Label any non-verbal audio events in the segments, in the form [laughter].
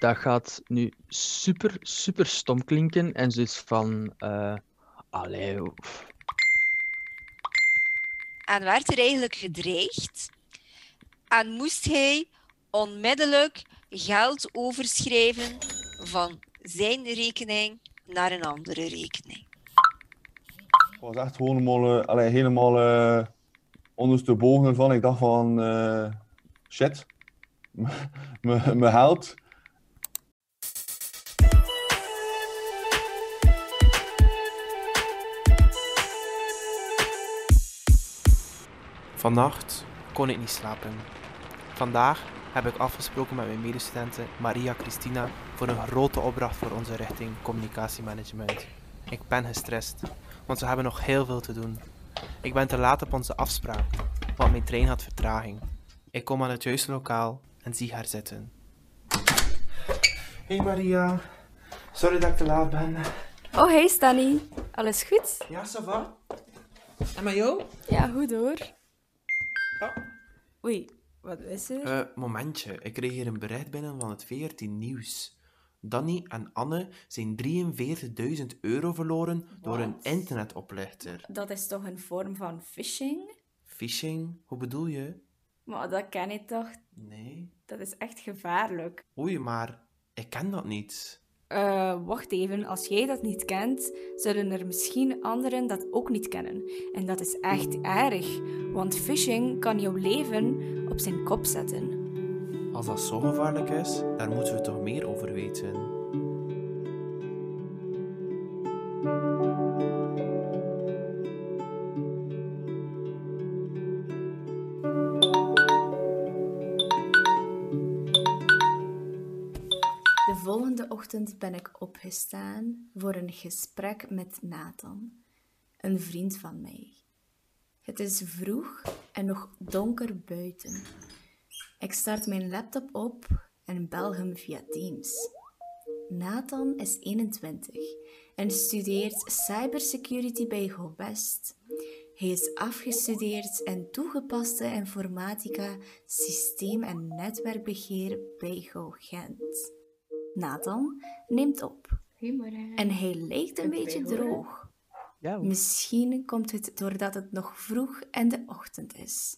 Dat gaat nu super, super stom klinken en zoiets van... eh allee, oef. En werd er eigenlijk gedreigd en moest hij onmiddellijk geld overschrijven van zijn rekening naar een andere rekening. Ik was echt gewoon helemaal, eh, allee, helemaal eh, ondersteboven ervan. Ik dacht van, shit, [laughs] mijn mijn geld. Vannacht kon ik niet slapen. Vandaag heb ik afgesproken met mijn medestudenten Maria Christina voor een grote opdracht voor onze richting communicatiemanagement. Ik ben gestrest, want we hebben nog heel veel te doen. Ik ben te laat op onze afspraak, want mijn trein had vertraging. Ik kom aan het juiste lokaal en zie haar zitten. Hey Maria, sorry dat ik te laat ben. Oh, hey Stanny. Alles goed? Ja, ça va? En met jou? Ja, goed hoor. Ah. Oei, wat is er? Eh, momentje, ik kreeg hier een bericht binnen van het VRT Nieuws. Danny en Anne zijn 43.000 euro verloren door een internetoplichter. Dat is toch een vorm van phishing? Phishing? Hoe bedoel je? Maar dat ken ik toch? Nee. Dat is echt gevaarlijk. Oei, maar ik ken dat niet. Eh, wacht even. Als jij dat niet kent, zullen er misschien anderen dat ook niet kennen. En dat is echt erg, want phishing kan jouw leven op zijn kop zetten. Als dat zo gevaarlijk is, daar moeten we toch meer over weten. De volgende ochtend ben ik opgestaan voor een gesprek met Nathan, een vriend van mij. Het is vroeg en nog donker buiten. Ik start mijn laptop op en bel hem via Teams. Nathan is 21 en studeert cybersecurity bij GoWest. Hij is afgestudeerd in toegepaste informatica, systeem- en netwerkbeheer bij Go Gent. Nathan neemt op Goedemorgen. en hij lijkt een beetje droog. Ja, Misschien komt het doordat het nog vroeg in de ochtend is.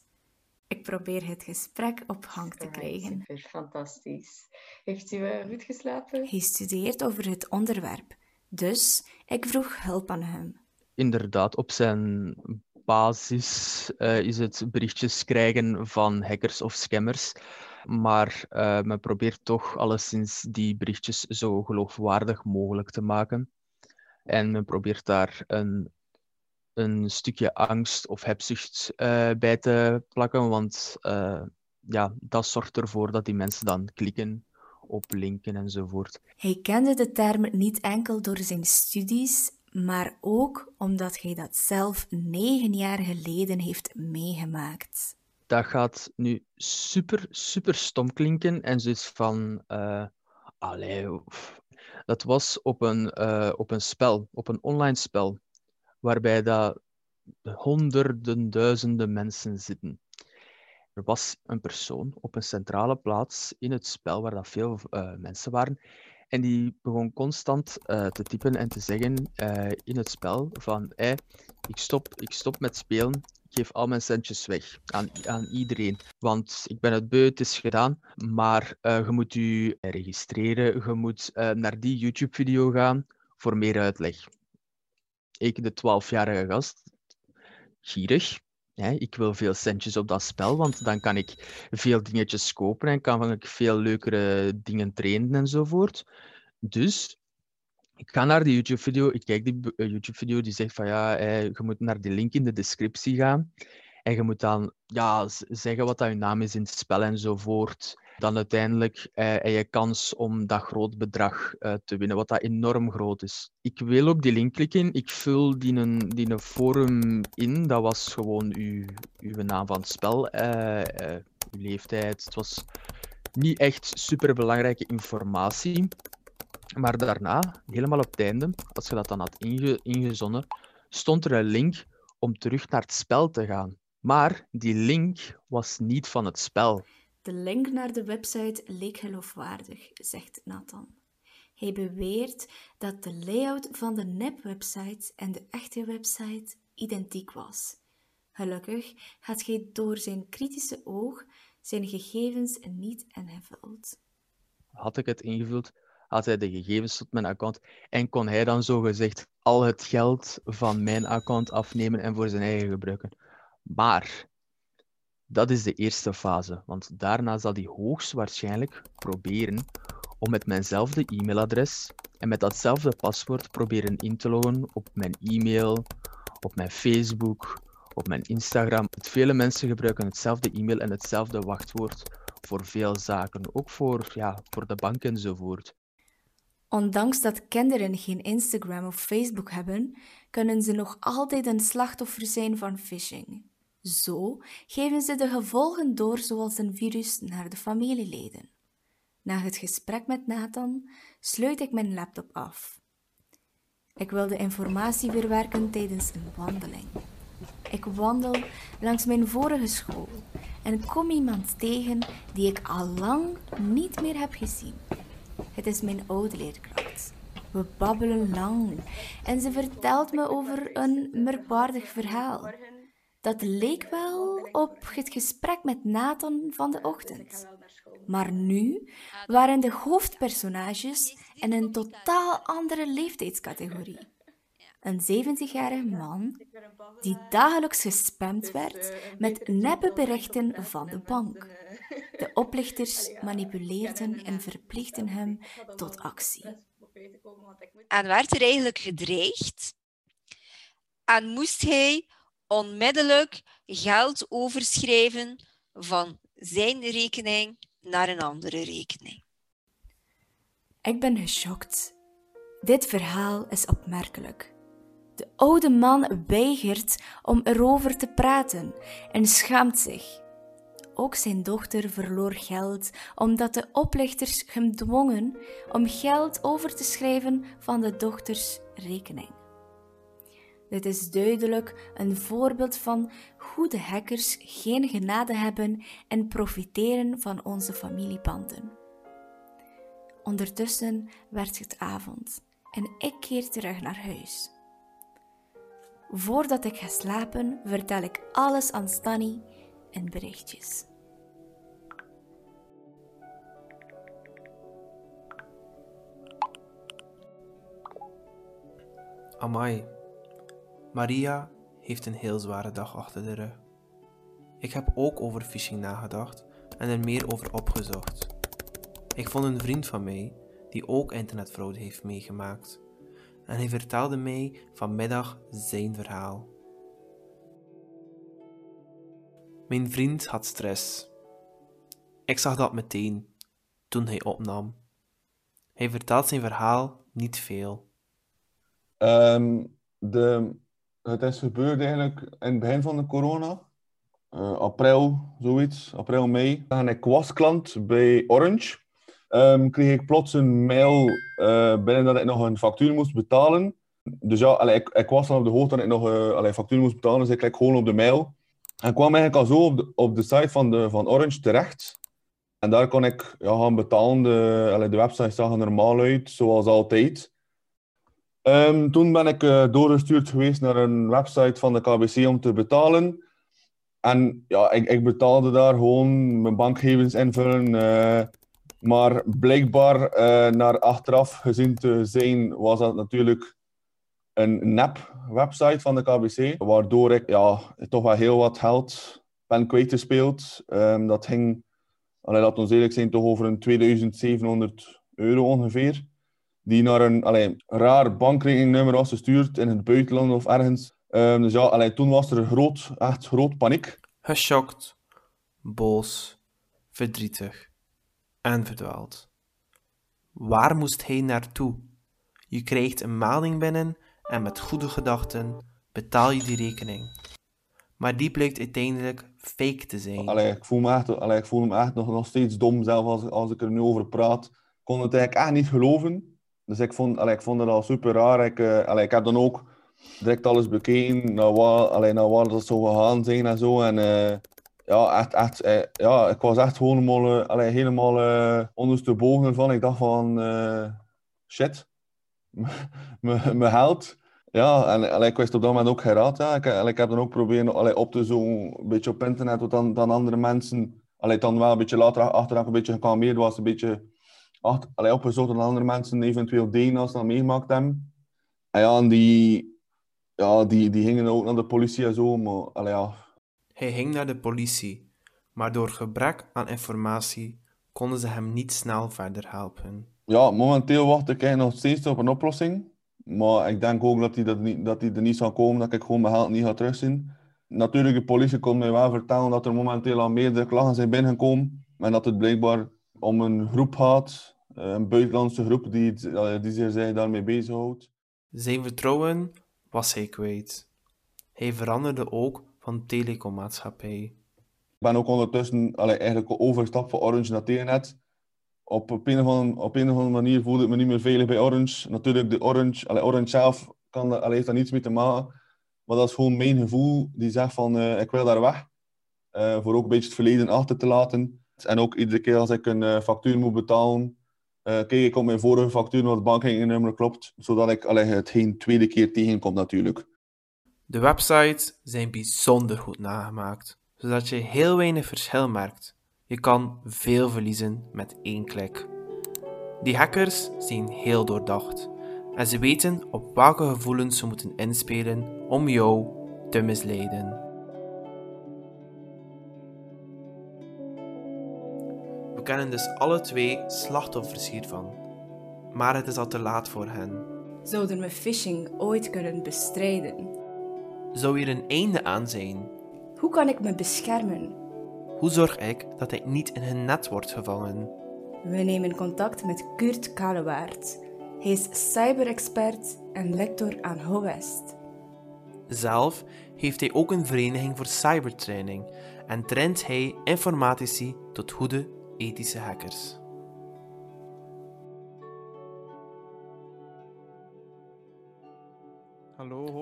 Ik probeer het gesprek op hang te krijgen. Super, fantastisch. Heeft u eh, goed geslapen? Hij studeert over het onderwerp, dus ik vroeg hulp aan hem. inderdaad, op zijn basis eh, is het berichtjes krijgen van hackers of scammers. Maar eh, men probeert toch alleszins die berichtjes zo geloofwaardig mogelijk te maken. En men probeert daar een, een stukje angst of hebzucht eh, bij te plakken, want eh, ja, dat zorgt ervoor dat die mensen dan klikken op linken enzovoort. Hij kende de term niet enkel door zijn studies, maar ook omdat hij dat zelf negen jaar geleden heeft meegemaakt. dat gaat nu super, super stom klinken en zoiets van, eh allee, oef. Dat was op een, eh, op een spel, op een online spel, waarbij dat honderden, duizenden mensen zitten. Er was een persoon op een centrale plaats in het spel waar dat veel eh, mensen waren. En die begon constant eh, te typen en te zeggen in het spel van hey, ik, stop, ik stop met spelen, geef al mijn centjes weg aan, aan iedereen. Want ik ben het beu, is gedaan. Maar eh, je moet je registreren, je moet eh, naar die YouTube-video gaan voor meer uitleg. Ik, de 12-jarige gast, gierig. Hè, ik wil veel centjes op dat spel, want dan kan ik veel dingetjes kopen en kan ik veel leukere dingen trainen enzovoort. Dus ik ga naar die YouTube-video, ik kijk die eh, YouTube-video die zegt van ja, eh, je moet naar die link in de descriptie gaan. En je moet dan ja, zeggen wat dat je naam is in het spel enzovoort. Dan uiteindelijk eh, heb je kans om dat groot bedrag eh, te winnen, wat dat enorm groot is. Ik wil op die link klikken, ik vul die, een, die een forum in. Dat was gewoon uw, uw naam van het spel, eh, uw leeftijd. Het was niet echt superbelangrijke informatie. Maar daarna, helemaal op het einde, als je dat dan had inge ingezonden, stond er een link om terug naar het spel te gaan. Maar die link was niet van het spel. De link naar de website leek geloofwaardig, zegt Nathan. Hij beweert dat de layout van de nep-website en de echte website identiek was. Gelukkig had hij door zijn kritische oog zijn gegevens niet ingevuld. Had ik het ingevuld, had hij de gegevens tot mijn account en kon hij dan zogezegd al het geld van mijn account afnemen en voor zijn eigen gebruiken. Maar dat is de eerste fase, want daarna zal hij hoogstwaarschijnlijk proberen om met mijnzelfde e-mailadres en met datzelfde paswoord proberen in te loggen op mijn e-mail, op mijn Facebook, op mijn Instagram. Vele mensen gebruiken hetzelfde e-mail en hetzelfde wachtwoord voor veel zaken, ook voor, ja, voor de bank enzovoort. Ondanks dat kinderen geen Instagram of Facebook hebben, kunnen ze nog altijd een slachtoffer zijn van phishing. Zo geven ze de gevolgen door zoals een virus naar de familieleden. Na het gesprek met Nathan sluit ik mijn laptop af. Ik wil de informatie verwerken tijdens een wandeling. Ik wandel langs mijn vorige school en kom iemand tegen die ik al lang niet meer heb gezien. Het is mijn oude leerkracht. We babbelen lang en ze vertelt me over een merkwaardig verhaal. Dat leek wel op het gesprek met Nathan van de ochtend. Maar nu waren de hoofdpersonages in een totaal andere leeftijdscategorie. Een 70-jarige man die dagelijks gespamd werd met neppe berichten van de bank. De oplichters manipuleerden en verplichten hem tot actie. En werd er eigenlijk gedreigd en moest hij onmiddellijk geld overschrijven van zijn rekening naar een andere rekening. Ik ben geschokt. Dit verhaal is opmerkelijk. De oude man weigert om erover te praten en schaamt zich. Ook zijn dochter verloor geld omdat de oplichters hem dwongen om geld over te schrijven van de dochters rekening. Dit is duidelijk een voorbeeld van hoe de hackers geen genade hebben en profiteren van onze familiebanden. Ondertussen werd het avond en ik keer terug naar huis. Voordat ik ga slapen, vertel ik alles aan Stanny in berichtjes. Amai, Maria heeft een heel zware dag achter de rug. Ik heb ook over phishing nagedacht en er meer over opgezocht. Ik vond een vriend van mij die ook internetfraude heeft meegemaakt en hij vertelde mij vanmiddag zijn verhaal. Mijn vriend had stress. Ik zag dat meteen toen hij opnam. Hij vertelt zijn verhaal niet veel. Ehm, de, het is gebeurd eigenlijk in het begin van de corona. Uh, april, zoiets. April, mei. En ik was klant bij Orange. Um, kreeg ik plots een mail uh, binnen dat ik nog een factuur moest betalen. Dus ja, ik, ik was dan op de hoogte dat ik nog uh, factuur moest betalen. Dus ik klik gewoon op de mail. En kwam eigenlijk al zo op de, op de site van, de, van Orange terecht. En daar kon ik ja, gaan betalen. De, de website zag er normaal uit, zoals altijd. Um, toen ben ik uh, doorgestuurd geweest naar een website van de KBC om te betalen. En ja, ik, ik betaalde daar gewoon mijn bankgegevens invullen. Maar blijkbaar, uh, naar achteraf gezien te zijn, was dat natuurlijk een nep-website van de KBC. Waardoor ik ja, toch wel heel wat geld ben kwijtgespeeld. Um, dat ging, allee, laat ons eerlijk zijn, toch over een 2700 euro ongeveer die naar een allee, raar bankrekeningnummer was gestuurd in het buitenland of ergens. Um, dus ja, allee, toen was er groot, echt groot paniek. Geschokt, boos, verdrietig en verdwaald. Waar moest hij naartoe? Je krijgt een melding binnen en met goede gedachten betaal je die rekening. Maar die blijkt uiteindelijk fake te zijn. Allee, ik voel me echt, allee, ik voel me echt nog, nog steeds dom, zelf als, als ik er nu over praat. Ik kon het eigenlijk echt niet geloven. Dus ik vond, allee, ik vond het al super raar. Ik, uh, allee, ik heb dan ook direct alles bekeken, naar allee, naar waar dat zou gegaan zijn en zo. En uh, ja, echt, eh, ja, ik was echt gewoon helemaal, eh, allee, helemaal eh, ondersteboven ervan. Ik dacht van, shit, [laughs] mijn held. Ja, en allee, ik wist op dat moment ook geen raad. Ik, heb dan ook proberen op te zoeken, een beetje op internet, wat dan, dan andere mensen, allee, dan wel een beetje later achteraf een beetje gekalmeerd was, een beetje achter, opgezocht dat andere mensen eventueel deden als ze dat meegemaakt hebben. En ja, en die, ja, die, die gingen ook naar de politie en zo, maar allee, ja, Hij ging naar de politie, maar door gebrek aan informatie konden ze hem niet snel verder helpen. Ja, momenteel wacht ik nog steeds op een oplossing. Maar ik denk ook dat die, dat niet, dat die er niet zal komen, dat ik gewoon mijn geld niet ga terugzien. Natuurlijk, de politie kon mij wel vertellen dat er momenteel al meerdere klachten zijn binnengekomen. En dat het blijkbaar om een groep gaat, een buitenlandse groep die, eh, die zich daarmee bezighoudt. Zijn vertrouwen was hij kwijt. Hij veranderde ook van telecommaatschappij. Ik ben ook ondertussen allee, eigenlijk overgestapt van Orange naar Telenet. Op, een of andere, op een manier voelde ik me niet meer veilig bij Orange. Natuurlijk, de Orange, allee, Orange zelf kan, allee, heeft daar niets mee te maken. Maar dat is gewoon mijn gevoel die zegt van eh, ik wil daar weg. Eh, voor ook een beetje het verleden achter te laten. En ook iedere keer als ik een eh, factuur moet betalen, kijk ik op mijn vorige factuur of het bankrekeningnummer klopt. Zodat ik allee, het geen tweede keer tegenkom natuurlijk. De websites zijn bijzonder goed nagemaakt, zodat je heel weinig verschil merkt. Je kan veel verliezen met één klik. Die hackers zijn heel doordacht en ze weten op welke gevoelens ze moeten inspelen om jou te misleiden. We kennen dus alle twee slachtoffers hiervan, maar het is al te laat voor hen. Zouden we phishing ooit kunnen bestrijden? Zou hier een einde aan zijn? Hoe kan ik me beschermen? Hoe zorg ik dat hij niet in hun net wordt gevangen? We nemen contact met Kurt Kalewaard. Hij is cyberexpert en lector aan HOWEST. Zelf heeft hij ook een vereniging voor cybertraining en traint hij informatici tot goede ethische hackers.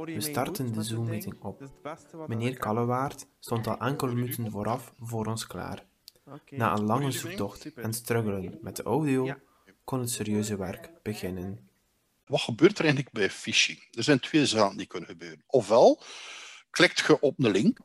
We starten de Zoom-meeting op. Dat Meneer. Kallewaard stond al [laughs] enkele minuten vooraf voor ons klaar. Oké. Na een lange zoektocht en struggelen met de audio kon het serieuze werk beginnen. Wat gebeurt er eigenlijk bij phishing? Er zijn twee zaken die kunnen gebeuren. Ofwel klikt je op een link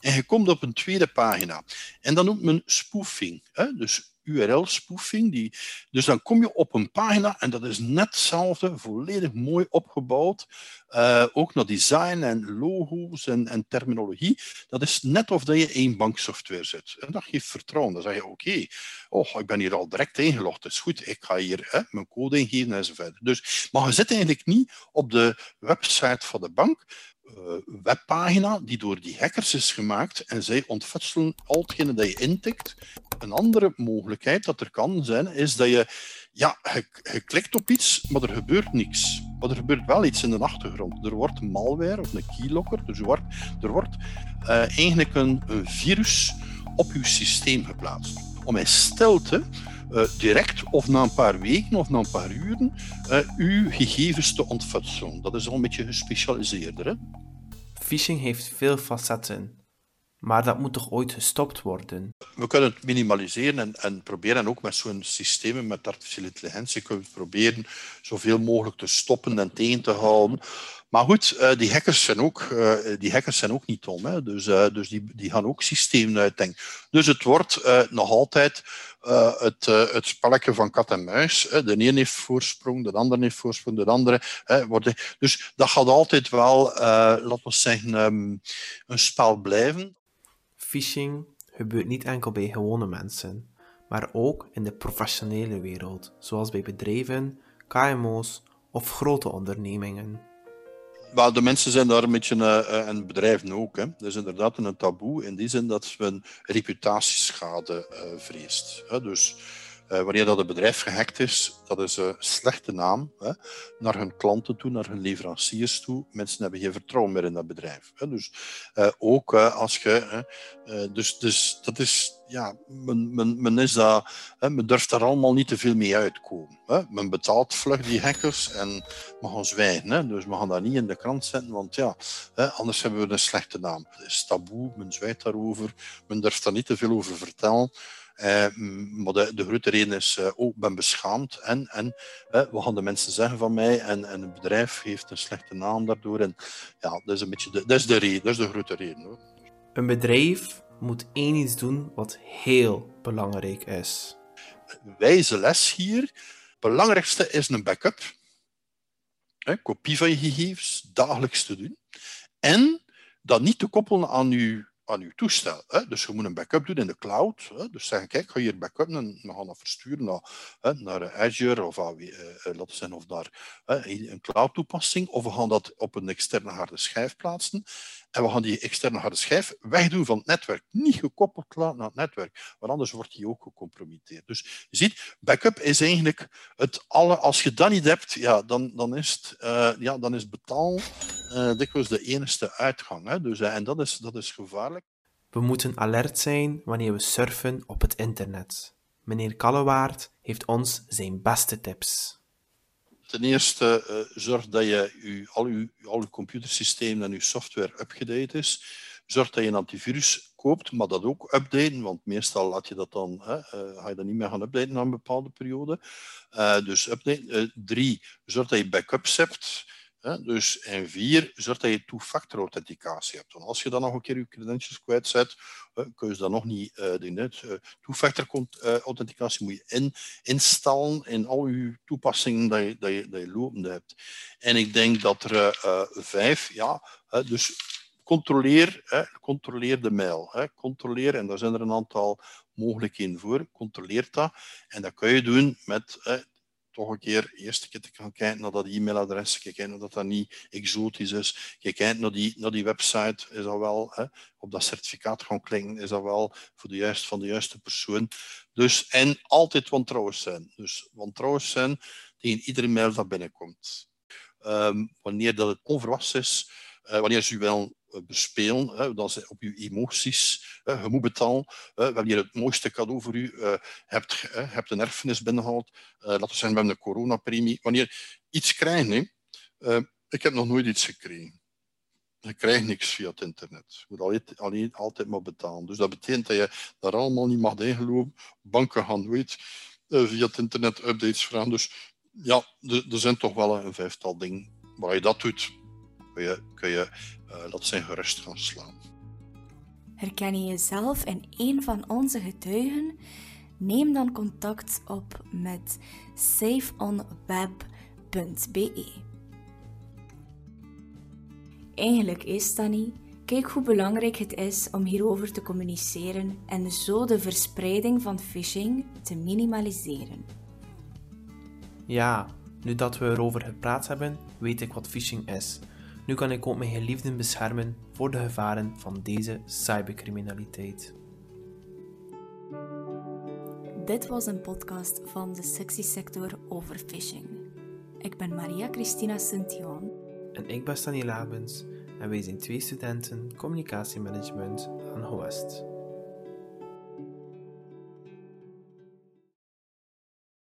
en je komt op een tweede pagina. En dan noemt men spoofing. Hè? Dus URL-spoofing. Die... Dus dan kom je op een pagina en dat is net hetzelfde, volledig mooi opgebouwd. Eh, ook naar design en logo's en, en terminologie. Dat is net of dat je één banksoftware zet. En dat geeft vertrouwen. Dan zeg je, oké, oh, ik ben hier al direct ingelogd. Dat is goed, ik ga hier mijn code ingeven enzovoort. Dus, maar je zit eigenlijk niet op de website van de bank, eh, webpagina die door die hackers is gemaakt en zij ontfutselen al hetgene dat je intikt. Een andere mogelijkheid dat er kan zijn, is dat je, ja, je, klikt op iets, maar er gebeurt niks. Maar er gebeurt wel iets in de achtergrond. Er wordt malware of een keylogger, dus er wordt, er wordt eh, eigenlijk een, virus op je systeem geplaatst. Om in stilte eh, direct of na een paar weken of na een paar uren eh, uw gegevens te ontfutselen. Dat is al een beetje gespecialiseerder. Hè? Phishing heeft veel facetten, maar dat moet toch ooit gestopt worden? We kunnen het minimaliseren en, en proberen ook met zo'n systemen met artificiële intelligentie kunnen we proberen zoveel mogelijk te stoppen en tegen te houden. Maar goed, eh, die, hackers zijn ook, eh, die hackers zijn ook niet dom. Hè? Dus, eh, dus die, die gaan ook systemen uitdenken. Dus het wordt nog altijd het, het spelletje van kat en muis. De een heeft voorsprong, de ander heeft voorsprong, de andere. Hè, wordt, dus dat gaat altijd wel, laten we zeggen, ehm, een spel blijven. Phishing gebeurt niet enkel bij gewone mensen, maar ook in de professionele wereld, zoals bij bedrijven, KMO's of grote ondernemingen. Maar de mensen zijn daar een beetje, eh, en bedrijven ook. Hè. Dat is inderdaad een taboe in die zin dat men reputatieschade eh, vreest. Hè. Dus wanneer dat een bedrijf gehackt is, dat is een slechte naam hè, naar hun klanten toe, naar hun leveranciers toe. Mensen hebben geen vertrouwen meer in dat bedrijf. Hè. Dus eh, ook eh, als je. eh, dus, dus dat is ja, men, men, men, is dat, hè, men durft er allemaal niet te veel mee uitkomen. Hè. Men betaalt vlug die hackers en we gaan zwijgen. Hè. Dus we gaan dat niet in de krant zetten, want ja, hè, anders hebben we een slechte naam. Het is taboe, men zwijgt daarover, men durft daar niet te veel over vertellen. Eh, maar de, de, grote reden is, uh, oh, ik ben beschaamd en, en eh, wat gaan de mensen zeggen van mij? En, en het bedrijf heeft een slechte naam daardoor. En ja, dat is een beetje de, dat is de reden, dat is de grote reden. Hoor. Een bedrijf moet één iets doen wat heel belangrijk is. Wijze les hier. Het belangrijkste is een backup. Kopie van je gegevens, dagelijks te doen. En dat niet te koppelen aan je aan uw toestel. Hè? Dus je moet een backup doen in de cloud. Hè? Dus zeggen, kijk, ga hier backup en we gaan dat versturen naar, hè, naar Azure of, uh, laten zeggen, of naar een cloud toepassing. Of we gaan dat op een externe harde schijf plaatsen. En we gaan die externe harde schijf wegdoen van het netwerk. Niet gekoppeld laten naar het netwerk, want anders wordt die ook gecompromitteerd. Dus je ziet, backup is eigenlijk het alle. Als je dat niet hebt, ja, dan, dan, is, uh, ja, dan is betaal uh, dikwijls de enige uitgang. Hè? Dus, uh, en dat is, dat is gevaarlijk. We moeten alert zijn wanneer we surfen op het internet. Meneer Kallewaard heeft ons zijn beste tips. Ten eerste, uh, zorg dat je u, al, uw, al computersysteem en uw software upgedate is. Zorg dat je een antivirus koopt, maar dat ook updaten, want meestal laat je dat dan, hè, uh, ga je dat niet meer gaan updaten na een bepaalde periode. Uh, dus update. drie, zorg dat je backups hebt. Dus, en vier, zorg dat je two-factor authenticatie hebt. Want als je dan nog een keer je credentials kwijtzet, kun je dat nog niet uh, doen. Uh, two-factor authenticatie moet je in, instellen in al je toepassingen dat je, je lopende hebt. En ik denk dat er vijf, ja, dus controleer, hè, controleer de mail. Hè, controleer, en daar zijn er een aantal mogelijkheden voor. Controleer dat. En dat kun je doen met toch een keer eerst te gaan kijken naar dat e-mailadres, kijken of dat dat niet exotisch is. Kijken naar die, naar die website, is dat wel, hè, op dat certificaat gaan klikken, is dat wel voor de juiste, van de juiste persoon. Dus, en altijd wantrouwig zijn. Dus wantrouwig zijn tegen iedere mail dat binnenkomt. Um, wanneer dat het onverwachts is, uh, wanneer ze wel eh, bespelen, hè, dan zijn op je emoties. Hè, je moet betalen. Hè, wanneer je het mooiste cadeau voor u uh, hebt, hè, hebt een erfenis binnengehaald. Uh, laten we zeggen, we hebben een coronapremie. Wanneer iets krijgen, uh, ik heb nog nooit iets gekregen. Je krijgt niks via het internet. Je moet alleen, alleen, altijd maar betalen. Dus dat betekent dat je daar allemaal niet mag ingelopen. Banken gaan nooit via het internet updates vragen. Dus ja, er zijn toch wel een vijftal dingen waar je dat doet kun je, kun je uh, dat zijn gerust gaan slaan. Herken je jezelf in een van onze getuigen? Neem dan contact op met safeonweb.be. Eigenlijk is dat niet. Kijk hoe belangrijk het is om hierover te communiceren en zo de verspreiding van phishing te minimaliseren. Ja, nu dat we erover gepraat hebben, weet ik wat phishing is. Nu kan ik ook mijn geliefden beschermen voor de gevaren van deze cybercriminaliteit. Dit was een podcast van de sectiesector over phishing. Ik ben Maria Christina Sintion. En ik ben Stanny Labens en wij zijn twee studenten communicatiemanagement aan HOEST.